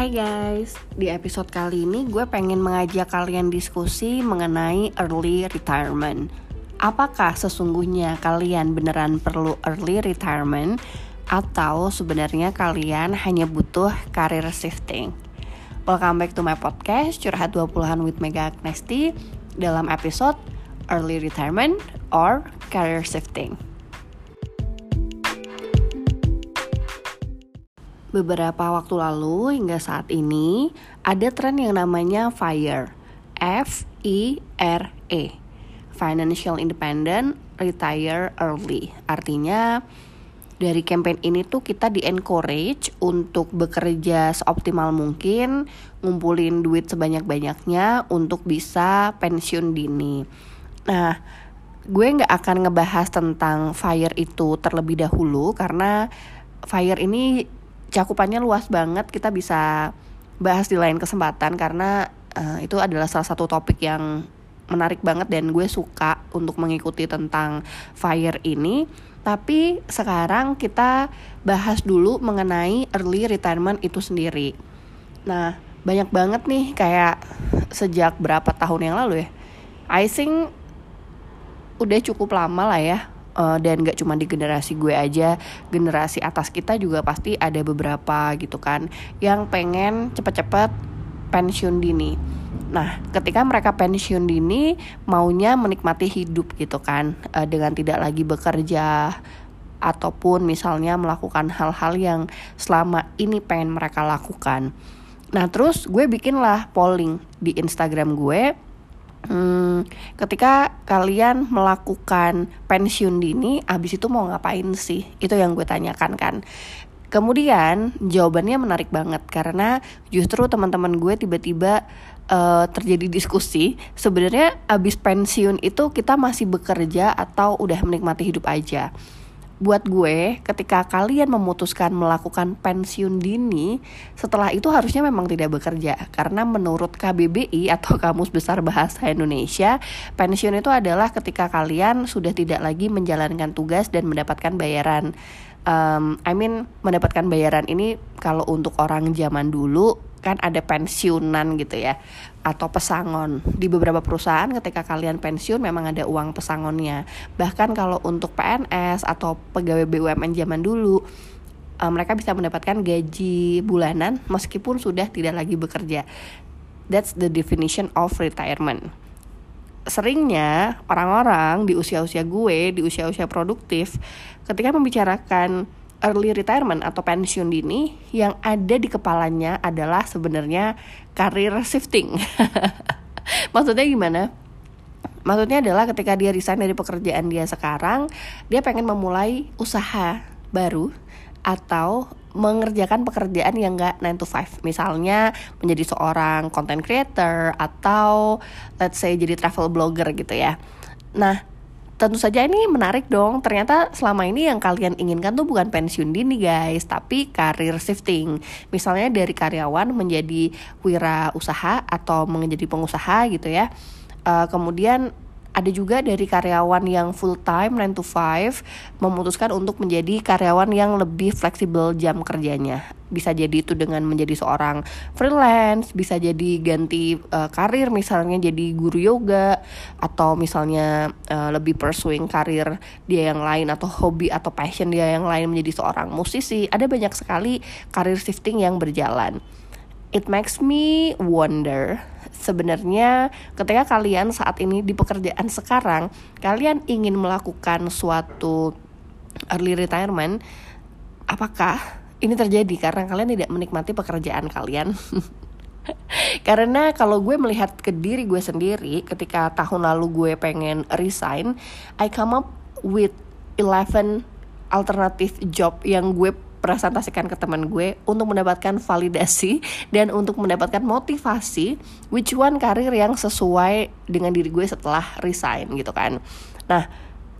Hai guys, di episode kali ini gue pengen mengajak kalian diskusi mengenai early retirement. Apakah sesungguhnya kalian beneran perlu early retirement atau sebenarnya kalian hanya butuh career shifting? Welcome back to my podcast Curhat 20-an with Mega Agnesti dalam episode Early Retirement or Career Shifting. Beberapa waktu lalu hingga saat ini ada tren yang namanya FIRE. F I R E. Financial Independent Retire Early. Artinya dari campaign ini tuh kita di encourage untuk bekerja seoptimal mungkin, ngumpulin duit sebanyak-banyaknya untuk bisa pensiun dini. Nah, gue nggak akan ngebahas tentang FIRE itu terlebih dahulu karena FIRE ini cakupannya luas banget kita bisa bahas di lain kesempatan karena uh, itu adalah salah satu topik yang menarik banget dan gue suka untuk mengikuti tentang fire ini. Tapi sekarang kita bahas dulu mengenai early retirement itu sendiri. Nah banyak banget nih kayak sejak berapa tahun yang lalu ya I think udah cukup lama lah ya uh, dan gak cuma di generasi gue aja generasi atas kita juga pasti ada beberapa gitu kan yang pengen cepet-cepet pensiun dini Nah, ketika mereka pensiun dini, maunya menikmati hidup gitu kan, uh, dengan tidak lagi bekerja ataupun misalnya melakukan hal-hal yang selama ini pengen mereka lakukan. Nah, terus gue bikinlah polling di Instagram gue Hmm, ketika kalian melakukan pensiun dini, abis itu mau ngapain sih? Itu yang gue tanyakan kan. Kemudian jawabannya menarik banget karena justru teman-teman gue tiba-tiba uh, terjadi diskusi. Sebenarnya abis pensiun itu kita masih bekerja atau udah menikmati hidup aja buat gue ketika kalian memutuskan melakukan pensiun dini setelah itu harusnya memang tidak bekerja. Karena menurut KBBI atau Kamus Besar Bahasa Indonesia pensiun itu adalah ketika kalian sudah tidak lagi menjalankan tugas dan mendapatkan bayaran. Um, I mean mendapatkan bayaran ini kalau untuk orang zaman dulu kan ada pensiunan gitu ya atau pesangon. Di beberapa perusahaan ketika kalian pensiun memang ada uang pesangonnya. Bahkan kalau untuk PNS atau pegawai BUMN zaman dulu uh, mereka bisa mendapatkan gaji bulanan meskipun sudah tidak lagi bekerja. That's the definition of retirement. Seringnya orang-orang di usia-usia gue di usia-usia produktif ketika membicarakan early retirement atau pensiun dini yang ada di kepalanya adalah sebenarnya career shifting. Maksudnya gimana? Maksudnya adalah ketika dia resign dari pekerjaan dia sekarang, dia pengen memulai usaha baru atau mengerjakan pekerjaan yang gak 9 to 5 Misalnya menjadi seorang content creator atau let's say jadi travel blogger gitu ya Nah tentu saja ini menarik dong. Ternyata selama ini yang kalian inginkan tuh bukan pensiun dini guys, tapi karir shifting. Misalnya dari karyawan menjadi wira usaha atau menjadi pengusaha gitu ya. Uh, kemudian ada juga dari karyawan yang full time 9 to 5 memutuskan untuk menjadi karyawan yang lebih fleksibel jam kerjanya. Bisa jadi itu dengan menjadi seorang freelance, bisa jadi ganti uh, karir misalnya jadi guru yoga atau misalnya uh, lebih pursuing karir dia yang lain atau hobi atau passion dia yang lain menjadi seorang musisi. Ada banyak sekali karir shifting yang berjalan. It makes me wonder sebenarnya ketika kalian saat ini di pekerjaan sekarang kalian ingin melakukan suatu early retirement apakah ini terjadi? Karena kalian tidak menikmati pekerjaan kalian. Karena kalau gue melihat ke diri gue sendiri ketika tahun lalu gue pengen resign I come up with 11 alternative job yang gue presentasikan ke teman gue untuk mendapatkan validasi dan untuk mendapatkan motivasi which one karir yang sesuai dengan diri gue setelah resign gitu kan. Nah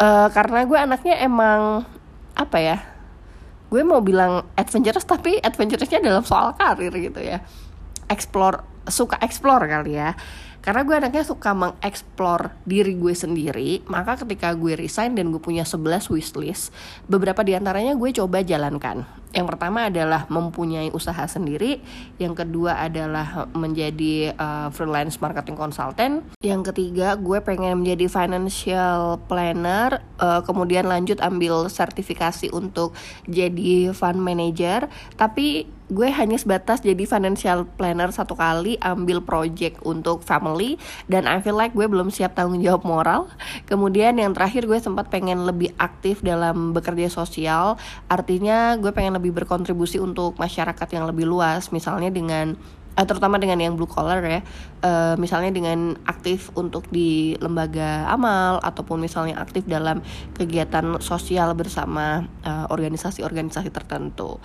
uh, karena gue anaknya emang apa ya gue mau bilang adventurous tapi adventurousnya dalam soal karir gitu ya. Explore suka explore kali ya karena gue anaknya suka mengeksplor diri gue sendiri maka ketika gue resign dan gue punya 11 wishlist beberapa di antaranya gue coba jalankan. Yang pertama adalah mempunyai usaha sendiri, yang kedua adalah menjadi uh, freelance marketing consultant, yang ketiga gue pengen menjadi financial planner, uh, kemudian lanjut ambil sertifikasi untuk jadi fund manager, tapi gue hanya sebatas jadi financial planner satu kali ambil project untuk family dan I feel like gue belum siap tanggung jawab moral. Kemudian yang terakhir gue sempat pengen lebih aktif dalam bekerja sosial. Artinya gue pengen lebih berkontribusi untuk masyarakat yang lebih luas. Misalnya dengan uh, terutama dengan yang blue collar ya. Uh, misalnya dengan aktif untuk di lembaga amal ataupun misalnya aktif dalam kegiatan sosial bersama uh, organisasi-organisasi uh, tertentu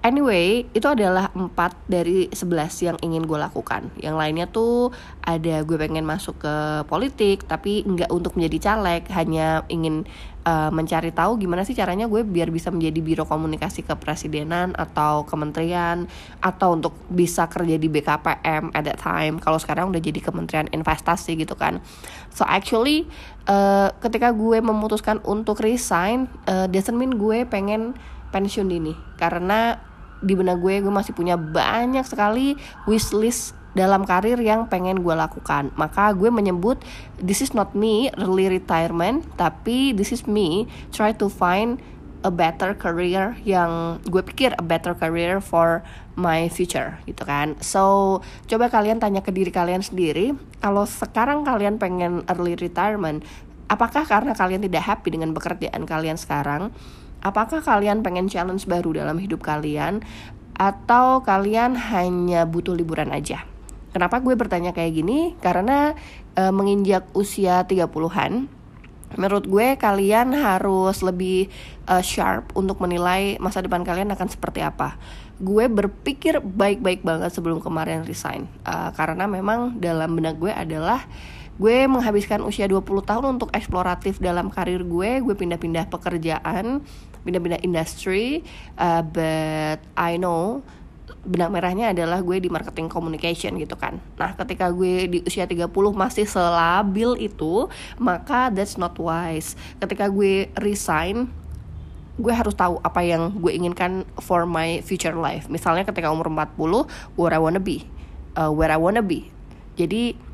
Anyway, itu adalah empat dari sebelas yang ingin gue lakukan. Yang lainnya tuh ada gue pengen masuk ke politik, tapi nggak untuk menjadi caleg, hanya ingin uh, mencari tahu gimana sih caranya gue biar bisa menjadi biro komunikasi kepresidenan atau kementerian atau untuk bisa kerja di BKPM at that time. Kalau sekarang udah jadi Kementerian Investasi gitu kan. So actually, uh, ketika gue memutuskan untuk resign, uh, doesn't mean gue pengen pensiun dini karena di benak gue gue masih punya banyak sekali wishlist dalam karir yang pengen gue lakukan. Maka gue menyebut this is not me early retirement tapi this is me try to find a better career yang gue pikir a better career for my future gitu kan. So coba kalian tanya ke diri kalian sendiri kalau sekarang kalian pengen early retirement apakah karena kalian tidak happy dengan pekerjaan kalian sekarang Apakah kalian pengen challenge baru dalam hidup kalian atau kalian hanya butuh liburan aja? Kenapa gue bertanya kayak gini? Karena e, menginjak usia 30-an, menurut gue kalian harus lebih uh, sharp untuk menilai masa depan kalian akan seperti apa. Gue berpikir baik-baik banget sebelum kemarin resign, uh, karena memang dalam benak gue adalah gue menghabiskan usia 20 tahun untuk eksploratif dalam karir gue gue pindah-pindah pekerjaan pindah-pindah industri uh, but I know benang merahnya adalah gue di marketing communication gitu kan. Nah ketika gue di usia 30 masih selabil itu Maka that's not wise. Ketika gue resign gue harus tahu apa yang gue inginkan for my future life. Misalnya ketika umur 40 Where I wanna be uh, Where I wanna be. Jadi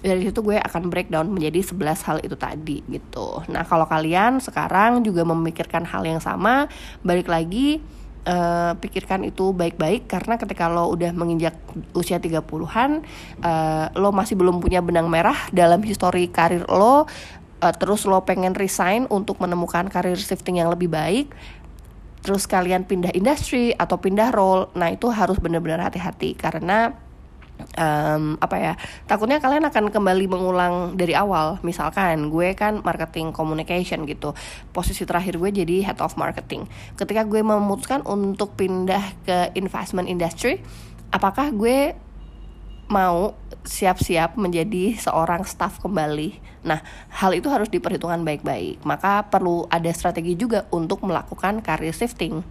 dari situ gue akan breakdown menjadi 11 hal itu tadi gitu. Nah, kalau kalian sekarang juga memikirkan hal yang sama, balik lagi uh, pikirkan itu baik-baik karena ketika lo udah menginjak usia 30-an, uh, lo masih belum punya benang merah dalam histori karir lo, uh, terus lo pengen resign untuk menemukan karir shifting yang lebih baik, terus kalian pindah industri atau pindah role, nah itu harus benar-benar hati-hati karena um, apa ya takutnya kalian akan kembali mengulang dari awal misalkan gue kan marketing communication gitu posisi terakhir gue jadi head of marketing ketika gue memutuskan untuk pindah ke investment industry apakah gue mau siap-siap menjadi seorang staff kembali. Nah, hal itu harus diperhitungkan baik-baik. Maka perlu ada strategi juga untuk melakukan career shifting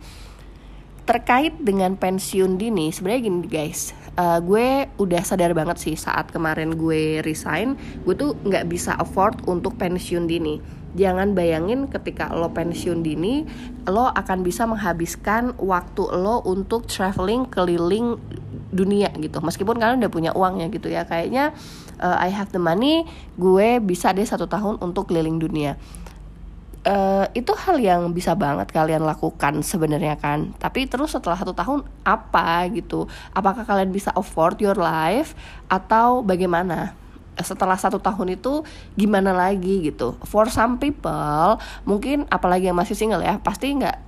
terkait dengan pensiun dini sebenarnya gini guys. Uh, gue udah sadar banget sih saat kemarin gue resign gue tuh nggak bisa afford untuk pensiun dini. Jangan bayangin ketika lo pensiun dini lo akan bisa menghabiskan waktu lo untuk traveling keliling dunia gitu. Meskipun kalian udah punya uangnya gitu ya. Kayaknya uh, I have the money gue bisa deh satu tahun untuk keliling dunia Uh, itu hal yang bisa banget kalian lakukan sebenarnya kan. Tapi terus setelah satu tahun apa gitu? Apakah kalian bisa afford your life atau bagaimana? Setelah satu tahun itu gimana lagi gitu? For some people mungkin apalagi yang masih single ya pasti nggak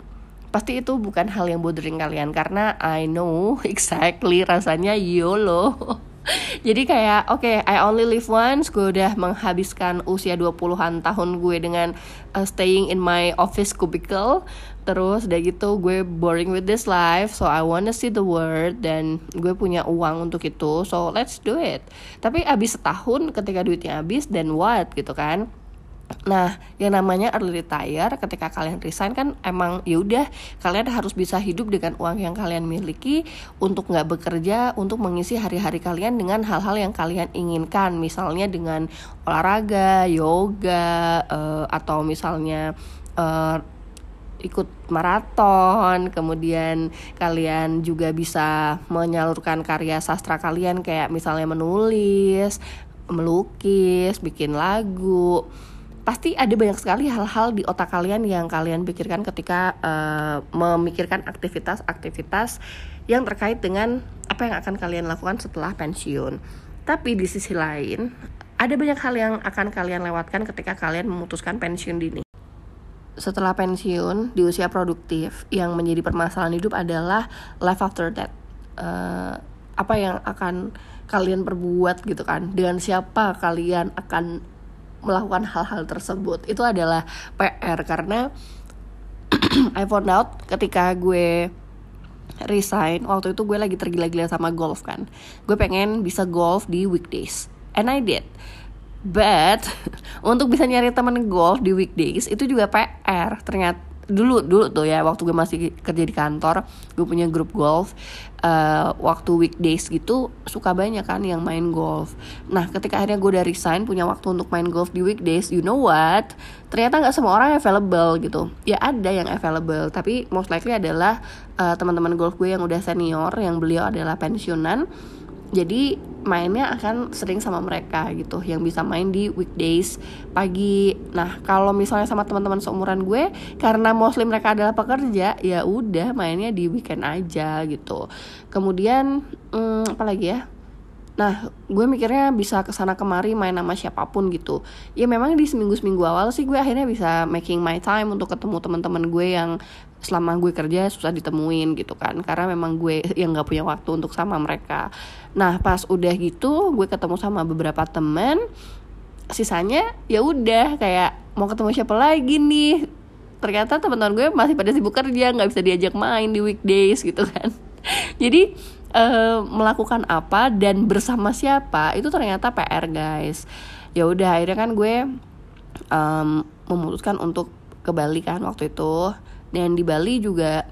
pasti itu bukan hal yang bothering kalian. Karena I know exactly rasanya YOLO Jadi kayak oke, okay, I only live once. Gue udah menghabiskan usia 20-an tahun gue dengan uh, staying in my office cubicle. Terus udah gitu gue boring with this life, so I wanna see the world dan gue punya uang untuk itu. So let's do it. Tapi abis setahun ketika duitnya habis, then what gitu kan? Nah, yang namanya early retire ketika kalian resign kan emang ya udah kalian harus bisa hidup dengan uang yang kalian miliki untuk nggak bekerja untuk mengisi hari-hari kalian dengan hal-hal yang kalian inginkan, misalnya dengan olahraga, yoga, uh, atau misalnya uh, ikut maraton, kemudian kalian juga bisa menyalurkan karya sastra kalian kayak misalnya menulis, melukis, bikin lagu. Pasti ada banyak sekali hal-hal di otak kalian yang kalian pikirkan ketika uh, memikirkan aktivitas-aktivitas yang terkait dengan apa yang akan kalian lakukan setelah pensiun. Tapi di sisi lain, ada banyak hal yang akan kalian lewatkan ketika kalian memutuskan pensiun dini. Setelah pensiun di usia produktif yang menjadi permasalahan hidup adalah life after that uh, apa yang akan kalian perbuat gitu kan? Dengan siapa kalian akan melakukan hal-hal tersebut. Itu adalah PR karena I found out ketika gue resign waktu itu gue lagi tergila-gila sama golf kan. Gue pengen bisa golf di weekdays. And I did. But untuk bisa nyari temen golf di weekdays itu juga PR ternyata dulu dulu tuh ya waktu gue masih kerja di kantor gue punya grup golf uh, waktu weekdays gitu suka banyak kan yang main golf. Nah ketika akhirnya gue udah resign punya waktu untuk main golf di weekdays you know what? Ternyata nggak semua orang available gitu. Ya ada yang available tapi most likely adalah uh, teman-teman golf gue yang udah senior yang beliau adalah pensiunan jadi mainnya akan sering sama mereka gitu yang bisa main di weekdays pagi. Nah kalau misalnya sama teman-teman seumuran gue karena mostly mereka adalah pekerja ya udah mainnya di weekend aja gitu. Kemudian hmm, apa lagi ya Nah, gue mikirnya bisa ke sana kemari main sama siapa pun gitu. Ya memang di seminggu-seminggu awal sih gue akhirnya bisa making my time untuk ketemu teman-teman gue yang selama gue kerja susah ditemuin gitu kan. Karena memang gue yang gak punya waktu untuk sama mereka. Nah, pas udah gitu gue ketemu sama beberapa temen. Sisanya ya udah kayak mau ketemu siapa lagi nih. Ternyata teman-teman gue masih pada sibuk kerja, nggak bisa diajak main di weekdays gitu kan. Jadi uh, melakukan apa dan bersama siapa itu ternyata PR guys. Ya udah akhirnya kan gue um, memutuskan untuk ke Bali kan waktu itu. Dan di Bali juga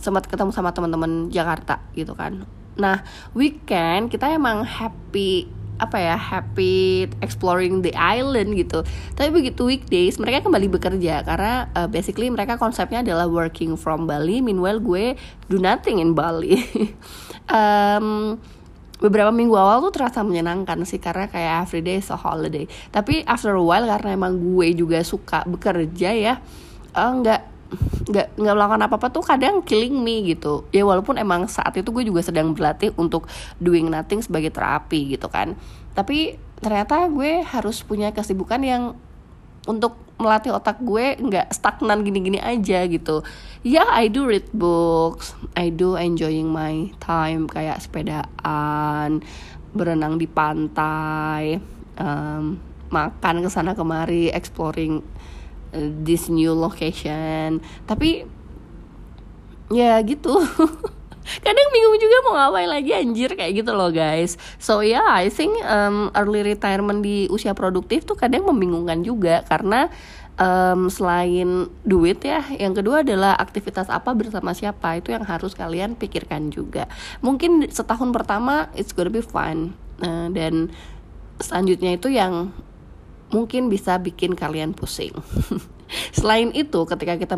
sempat ketemu sama teman-teman Jakarta gitu kan. Nah weekend kita emang happy apa ya happy exploring the island gitu. Tapi begitu weekdays mereka kembali bekerja karena uh, basically mereka konsepnya adalah working from Bali. Meanwhile gue do nothing in Bali. Um, beberapa minggu awal tuh terasa menyenangkan sih karena kayak everyday is a holiday. Tapi after a while karena emang gue juga suka bekerja ya uh, nggak nggak melakukan apa apa tuh kadang killing me gitu. Ya walaupun emang saat itu gue juga sedang berlatih untuk doing nothing sebagai terapi gitu kan. Tapi ternyata gue harus punya kesibukan yang untuk melatih otak gue nggak stagnan gini-gini aja gitu. Ya yeah, I do read books I do enjoying my time kayak sepedaan berenang di pantai um, makan ke sana kemari exploring this new location. Tapi ya gitu. Kadang bingung juga mau ngapain lagi anjir kayak gitu loh guys. So yeah I think um, early retirement di usia produktif tuh kadang membingungkan juga karena um, selain duit ya yang kedua adalah aktivitas apa bersama siapa itu yang harus kalian pikirkan juga. Mungkin setahun pertama it's gonna be fun. Uh, dan selanjutnya itu yang mungkin bisa bikin kalian pusing Selain itu, ketika kita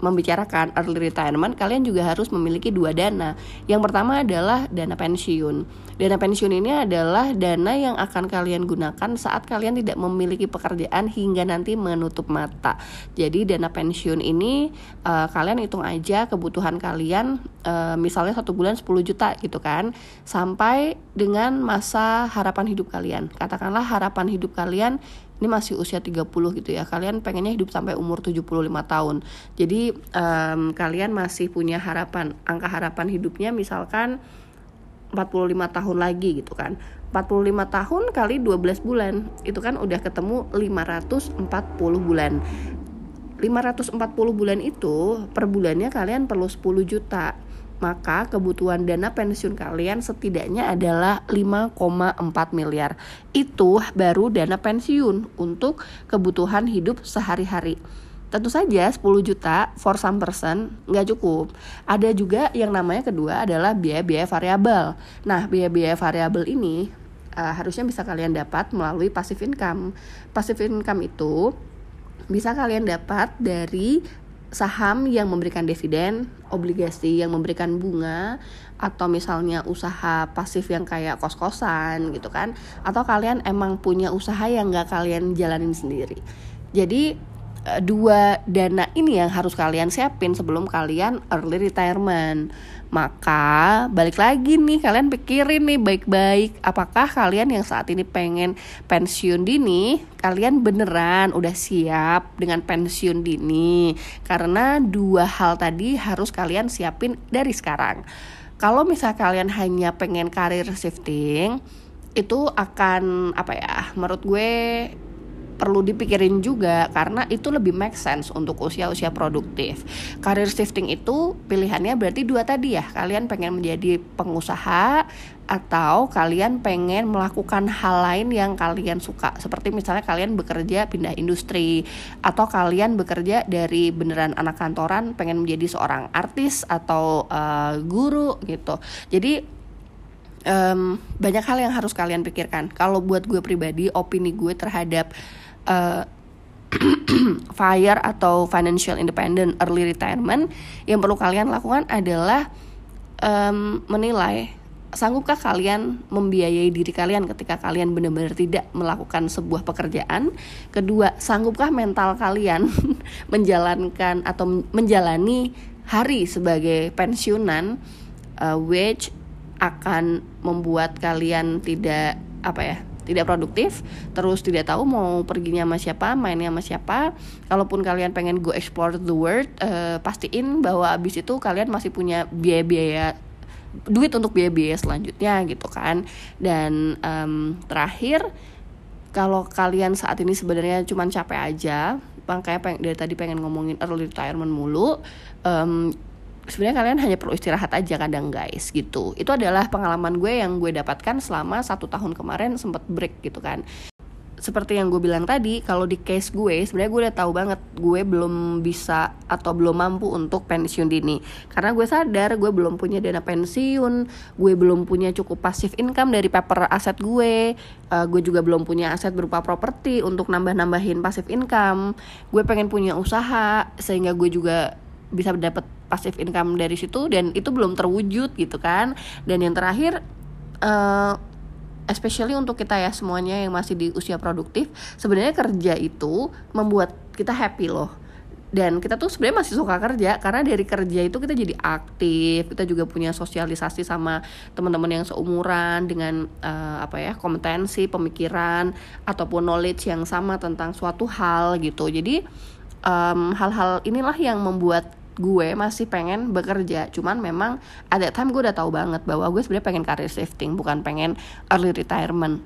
membicarakan early retirement, kalian juga harus memiliki dua dana. Yang pertama adalah dana pensiun. Dana pensiun ini adalah dana yang akan kalian gunakan saat kalian tidak memiliki pekerjaan hingga nanti menutup mata. Jadi dana pensiun ini uh, kalian hitung aja kebutuhan kalian, uh, misalnya satu bulan 10 juta gitu kan, sampai dengan masa harapan hidup kalian. Katakanlah harapan hidup kalian ini masih usia 30 gitu ya. Kalian pengennya hidup sampai umur 75 tahun. Jadi um, kalian masih punya harapan angka harapan hidupnya misalkan 45 tahun lagi gitu kan. 45 tahun kali 12 bulan itu kan udah ketemu 540 bulan. 540 bulan itu per bulannya kalian perlu 10 juta maka kebutuhan dana pensiun kalian setidaknya adalah 5,4 miliar. Itu baru dana pensiun untuk kebutuhan hidup sehari-hari. Tentu saja 10 juta for some person nggak cukup. Ada juga yang namanya kedua adalah biaya-biaya variabel. Nah, biaya-biaya variabel ini uh, harusnya bisa kalian dapat melalui passive income. Passive income itu bisa kalian dapat dari saham yang memberikan dividen, obligasi yang memberikan bunga, atau misalnya usaha pasif yang kayak kos-kosan gitu kan, atau kalian emang punya usaha yang nggak kalian jalanin sendiri. Jadi dua dana ini yang harus kalian siapin sebelum kalian early retirement. Maka balik lagi nih kalian pikirin nih baik-baik apakah kalian yang saat ini pengen pensiun dini kalian beneran udah siap dengan pensiun dini karena dua hal tadi harus kalian siapin dari sekarang. Kalau misal kalian hanya pengen karir shifting itu akan apa ya menurut gue perlu dipikirin juga karena itu lebih make sense untuk usia-usia produktif. Career shifting itu pilihannya berarti dua tadi ya. Kalian pengen menjadi pengusaha atau kalian pengen melakukan hal lain yang kalian suka. Seperti misalnya kalian bekerja pindah industri atau kalian bekerja dari beneran anak kantoran pengen menjadi seorang artis atau uh, guru gitu. Jadi um, banyak hal yang harus kalian pikirkan. Kalau buat gue pribadi, opini gue terhadap uh, FIRE atau Financial Independent Early Retirement yang perlu kalian lakukan adalah um, menilai sanggupkah kalian membiayai diri kalian ketika kalian benar-benar tidak melakukan sebuah pekerjaan kedua sanggupkah mental kalian menjalankan atau menjalani hari sebagai pensiunan uh, which akan membuat kalian tidak apa ya tidak produktif, terus tidak tahu mau perginya sama siapa, mainnya sama siapa. Kalaupun kalian pengen go explore the world, uh, pastiin bahwa abis itu kalian masih punya biaya-biaya duit untuk biaya-biaya selanjutnya gitu kan. Dan um, terakhir, kalau kalian saat ini sebenarnya cuma capek aja, makanya peng dari tadi pengen ngomongin early retirement mulu. Um, sebenarnya kalian hanya perlu istirahat aja kadang guys gitu. Itu adalah pengalaman gue yang gue dapatkan selama satu tahun kemarin sempet break gitu kan. Seperti yang gue bilang tadi kalau di case gue sebenarnya gue udah tahu banget gue belum bisa atau belum mampu untuk pensiun dini. Karena gue sadar gue belum punya dana pensiun gue belum punya cukup pasif income dari paper aset gue uh, gue juga belum punya aset berupa properti untuk nambah nambahin pasif income. Gue pengen punya usaha sehingga gue juga bisa dapat passive income dari situ dan itu belum terwujud gitu kan. Dan yang terakhir uh, especially untuk kita ya semuanya yang masih di usia produktif sebenarnya kerja itu membuat kita happy loh. Dan kita tuh sebenarnya masih suka kerja karena dari kerja itu kita jadi aktif kita juga punya sosialisasi sama teman-teman yang seumuran dengan uh, apa ya kompetensi pemikiran ataupun knowledge yang sama tentang suatu hal gitu. Jadi hal-hal um, inilah yang membuat gue masih pengen bekerja. Cuman memang ada time gue udah tahu banget bahwa gue sebenarnya pengen career shifting bukan pengen early retirement.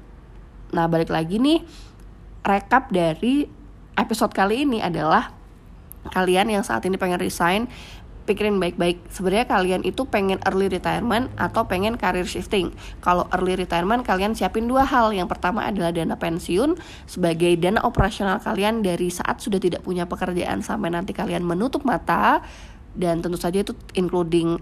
Nah balik lagi nih rekap dari episode kali ini adalah kalian yang saat ini pengen resign pikirin baik-baik. Sebenarnya kalian itu pengen early retirement atau pengen career shifting. Kalau early retirement kalian siapin dua hal. Yang pertama adalah dana pensiun sebagai dana operasional kalian dari saat sudah tidak punya pekerjaan sampai nanti kalian menutup mata. Dan tentu saja itu including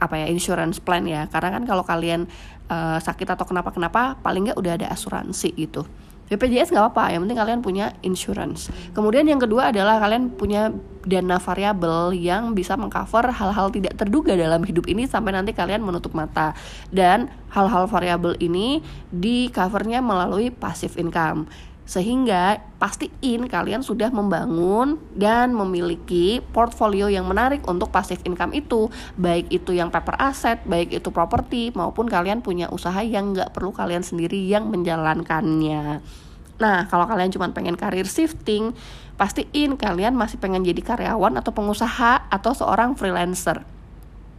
apa ya insurance plan ya. Karena kan kalau kalian uh, sakit atau kenapa-kenapa paling nggak udah ada asuransi gitu BPJS nggak apa-apa, yang penting kalian punya insurance. Kemudian yang kedua adalah kalian punya dana variabel yang bisa mengcover hal-hal tidak terduga dalam hidup ini sampai nanti kalian menutup mata. Dan hal-hal variabel ini di covernya melalui passive income. Sehingga pastiin kalian sudah membangun dan memiliki portfolio yang menarik untuk passive income itu. Baik itu yang paper asset, baik itu properti, maupun kalian punya usaha yang nggak perlu kalian sendiri yang menjalankannya. Nah, kalau kalian cuma pengen karir shifting, pastiin kalian masih pengen jadi karyawan atau pengusaha atau seorang freelancer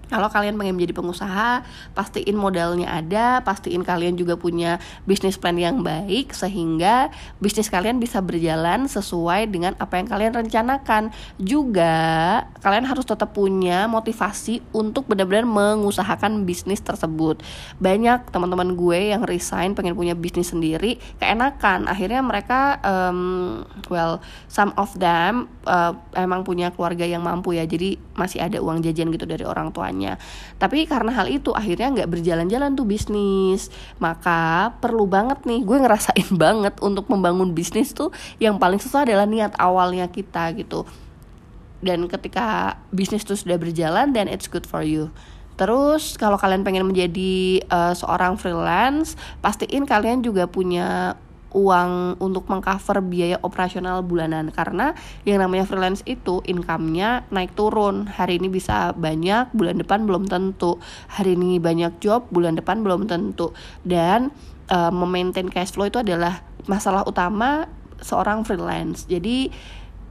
kalau kalian pengen menjadi pengusaha, pastiin modalnya ada, pastiin kalian juga punya bisnis plan yang baik sehingga bisnis kalian bisa berjalan sesuai dengan apa yang kalian rencanakan. Juga kalian harus tetap punya motivasi untuk benar-benar mengusahakan bisnis tersebut. Banyak teman-teman gue yang resign pengen punya bisnis sendiri, keenakan. Akhirnya mereka um, well, some of them uh, emang punya keluarga yang mampu ya. Jadi masih ada uang jajan gitu dari orang tuanya semuanya. Tapi karena hal itu akhirnya nggak berjalan-jalan tuh bisnis. Maka perlu banget nih gue ngerasain banget untuk membangun bisnis tuh yang paling susah adalah niat awalnya kita gitu. Dan ketika bisnis itu sudah berjalan then it's good for you. Terus kalau kalian pengen menjadi uh, seorang freelance, pastiin kalian juga punya uang untuk mengcover biaya operasional bulanan. Karena yang namanya freelance itu income-nya naik turun. Hari ini bisa banyak bulan depan belum tentu. Hari ini banyak job bulan depan belum tentu. Dan uh, memaintain cash flow itu adalah masalah utama seorang freelance. Jadi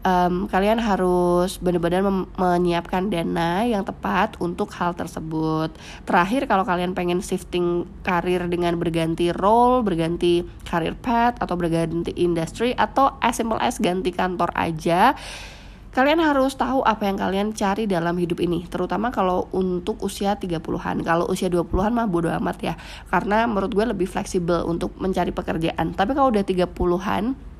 um, kalian harus benar-benar menyiapkan dana yang tepat untuk hal tersebut. Terakhir kalau kalian pengen shifting karir dengan berganti role, berganti karir path atau berganti industri atau as simple as ganti kantor aja, kalian harus tahu apa yang kalian cari dalam hidup ini. Terutama kalau untuk usia 30-an kalau usia 20-an mah bodo amat ya. Karena menurut gue lebih fleksibel untuk mencari pekerjaan. Tapi kalau udah 30-an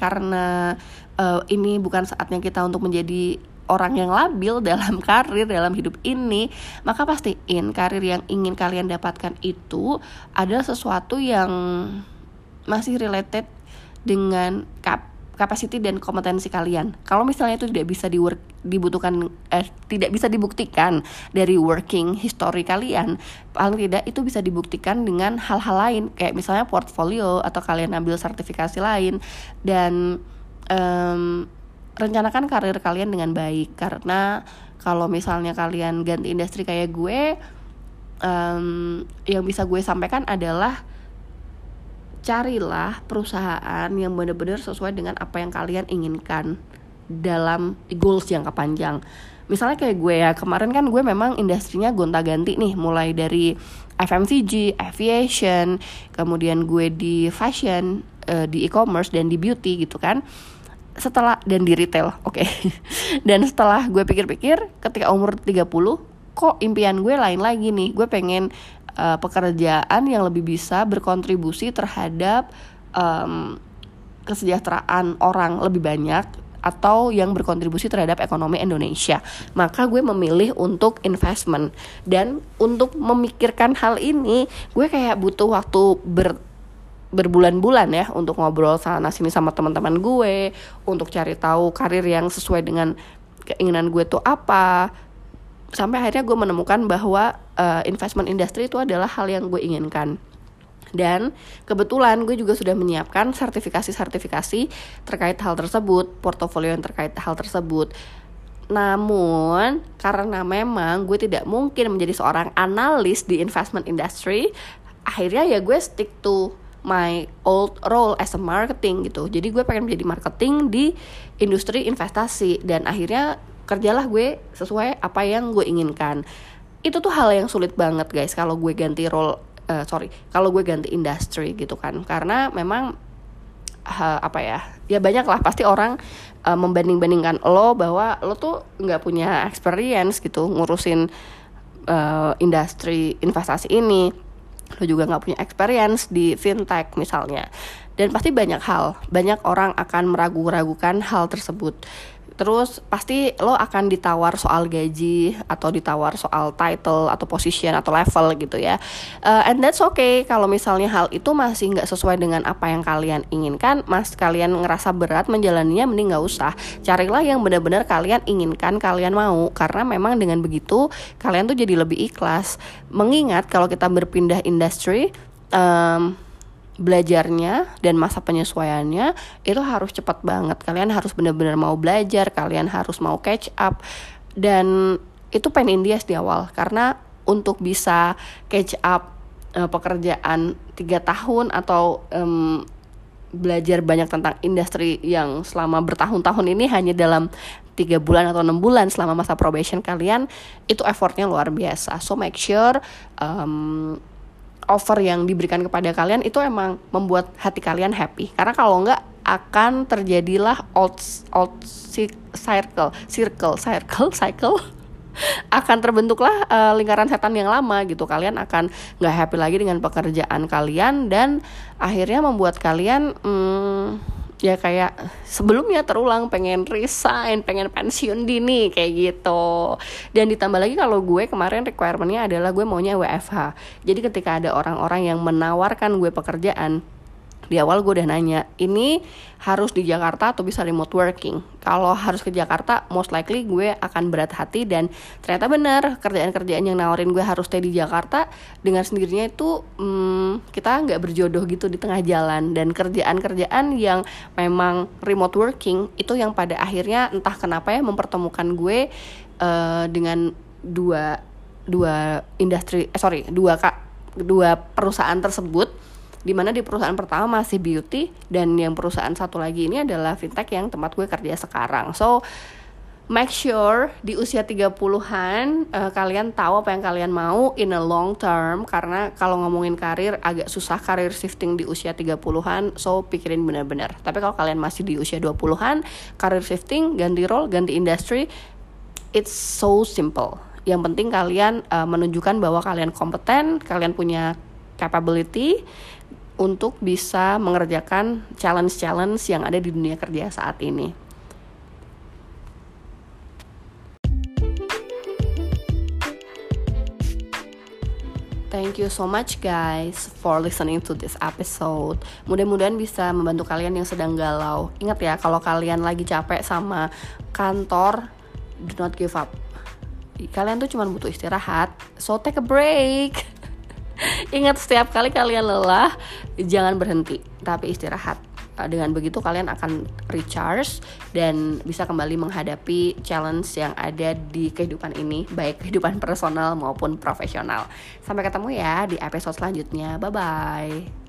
karena uh, ini bukan saatnya kita untuk menjadi orang yang labil dalam karir dalam hidup ini maka pastiin karir yang ingin kalian dapatkan itu adalah sesuatu yang masih related dengan kap kapasiti dan kompetensi kalian. Kalau misalnya itu tidak bisa di work, dibutuhkan eh, tidak bisa dibuktikan dari working history kalian, paling tidak itu bisa dibuktikan dengan hal-hal lain kayak misalnya portfolio atau kalian ambil sertifikasi lain dan um, rencanakan karir kalian dengan baik karena kalau misalnya kalian ganti industri kayak gue um, yang bisa gue sampaikan adalah carilah perusahaan yang benar-benar sesuai dengan apa yang kalian inginkan dalam goals jangka panjang. Misalnya kayak gue ya, kemarin kan gue memang industrinya gonta-ganti nih, mulai dari FMCG, aviation, kemudian gue di fashion, uh, di e-commerce dan di beauty gitu kan. Setelah dan di retail, oke. Okay. dan setelah gue pikir-pikir ketika umur 30 kok impian gue lain lagi nih. Gue pengen uh, pekerjaan yang lebih bisa berkontribusi terhadap um, kesejahteraan orang lebih banyak atau yang berkontribusi terhadap ekonomi Indonesia. Maka gue memilih untuk investment dan untuk memikirkan hal ini, gue kayak butuh waktu ber berbulan-bulan ya untuk ngobrol sana sini sama teman-teman gue, untuk cari tahu karir yang sesuai dengan keinginan gue tuh apa, sampai akhirnya gue menemukan bahwa uh, investment industry itu adalah hal yang gue inginkan dan kebetulan gue juga sudah menyiapkan sertifikasi-sertifikasi terkait hal tersebut, portofolio yang terkait hal tersebut. Namun, karena memang gue tidak mungkin menjadi seorang analis di investment industry, akhirnya ya gue stick to my old role as a marketing gitu. Jadi gue pengen menjadi marketing di industri investasi dan akhirnya kerjalah gue sesuai apa yang gue inginkan. Itu tuh hal yang sulit banget guys kalau gue ganti role uh, sorry kalau gue ganti industri gitu kan. Karena memang uh, apa ya ya banyak lah pasti orang uh, membanding-bandingkan lo bahwa lo tuh nggak punya experience gitu ngurusin uh, industri investasi ini. Lo juga nggak punya experience di fintech misalnya. Dan pasti banyak hal banyak orang akan meragu-ragukan hal tersebut Terus pasti lo akan ditawar soal gaji atau ditawar soal title atau position atau level gitu ya. Uh, and that's okay kalau misalnya hal itu masih nggak sesuai dengan apa yang kalian inginkan, mas kalian ngerasa berat menjalaninya mending nggak usah. Carilah yang benar-benar kalian inginkan, kalian mau karena memang dengan begitu kalian tuh jadi lebih ikhlas. Mengingat kalau kita berpindah industri um, belajarnya dan masa penyesuaiannya itu harus cepat banget. Kalian harus benar-benar mau belajar, kalian harus mau catch up dan itu pain in the di awal karena untuk bisa catch up uh, pekerjaan tiga tahun atau um, belajar banyak tentang industri yang selama bertahun-tahun ini hanya dalam tiga bulan atau enam bulan selama masa probation kalian itu effortnya luar biasa so make sure um, offer yang diberikan kepada kalian itu emang membuat hati kalian happy. Karena kalau enggak akan terjadilah old old circle circle circle cycle. Akan terbentuklah uh, lingkaran setan yang lama gitu. Kalian akan nggak happy lagi dengan pekerjaan kalian dan akhirnya membuat kalian hmm, ya kayak sebelumnya terulang pengen resign pengen pensiun dini kayak gitu. Dan ditambah lagi kalau gue kemarin requirementnya adalah gue maunya WFH jadi ketika ada orang-orang yang menawarkan gue pekerjaan di awal gue udah nanya ini harus di Jakarta atau bisa remote working? Kalau harus ke Jakarta most likely gue akan berat hati dan ternyata benar kerjaan-kerjaan yang nawarin gue harus stay di Jakarta dengan sendirinya itu hmm, kita nggak berjodoh gitu di tengah jalan. Dan kerjaan-kerjaan yang memang remote working itu yang pada akhirnya entah kenapa ya mempertemukan gue uh, dengan dua dua industri eh, sorry dua kak dua perusahaan tersebut di mana di perusahaan pertama masih beauty dan yang perusahaan satu lagi ini adalah fintech yang tempat gue kerja sekarang. So make sure di usia 30-an uh, kalian tahu apa yang kalian mau in a long term karena kalau ngomongin karir agak susah karir shifting di usia 30-an so pikirin benar-benar. Tapi kalau kalian masih di usia 20-an, karir shifting, ganti role, ganti industry it's so simple. Yang penting kalian uh, menunjukkan bahwa kalian kompeten, kalian punya capability untuk bisa mengerjakan challenge-challenge yang ada di dunia kerja saat ini. Thank you so much guys for listening to this episode. Mudah-mudahan bisa membantu kalian yang sedang galau. Ingat ya, kalau kalian lagi capek sama kantor, do not give up. Kalian tuh cuma butuh istirahat, so take a break. Ingat setiap kali kalian lelah, jangan berhenti, tapi istirahat. Eh, dengan begitu kalian akan recharge dan bisa kembali menghadapi challenge yang ada di kehidupan ini, baik kehidupan personal maupun profesional. Sampai ketemu ya di episode selanjutnya. Bye bye.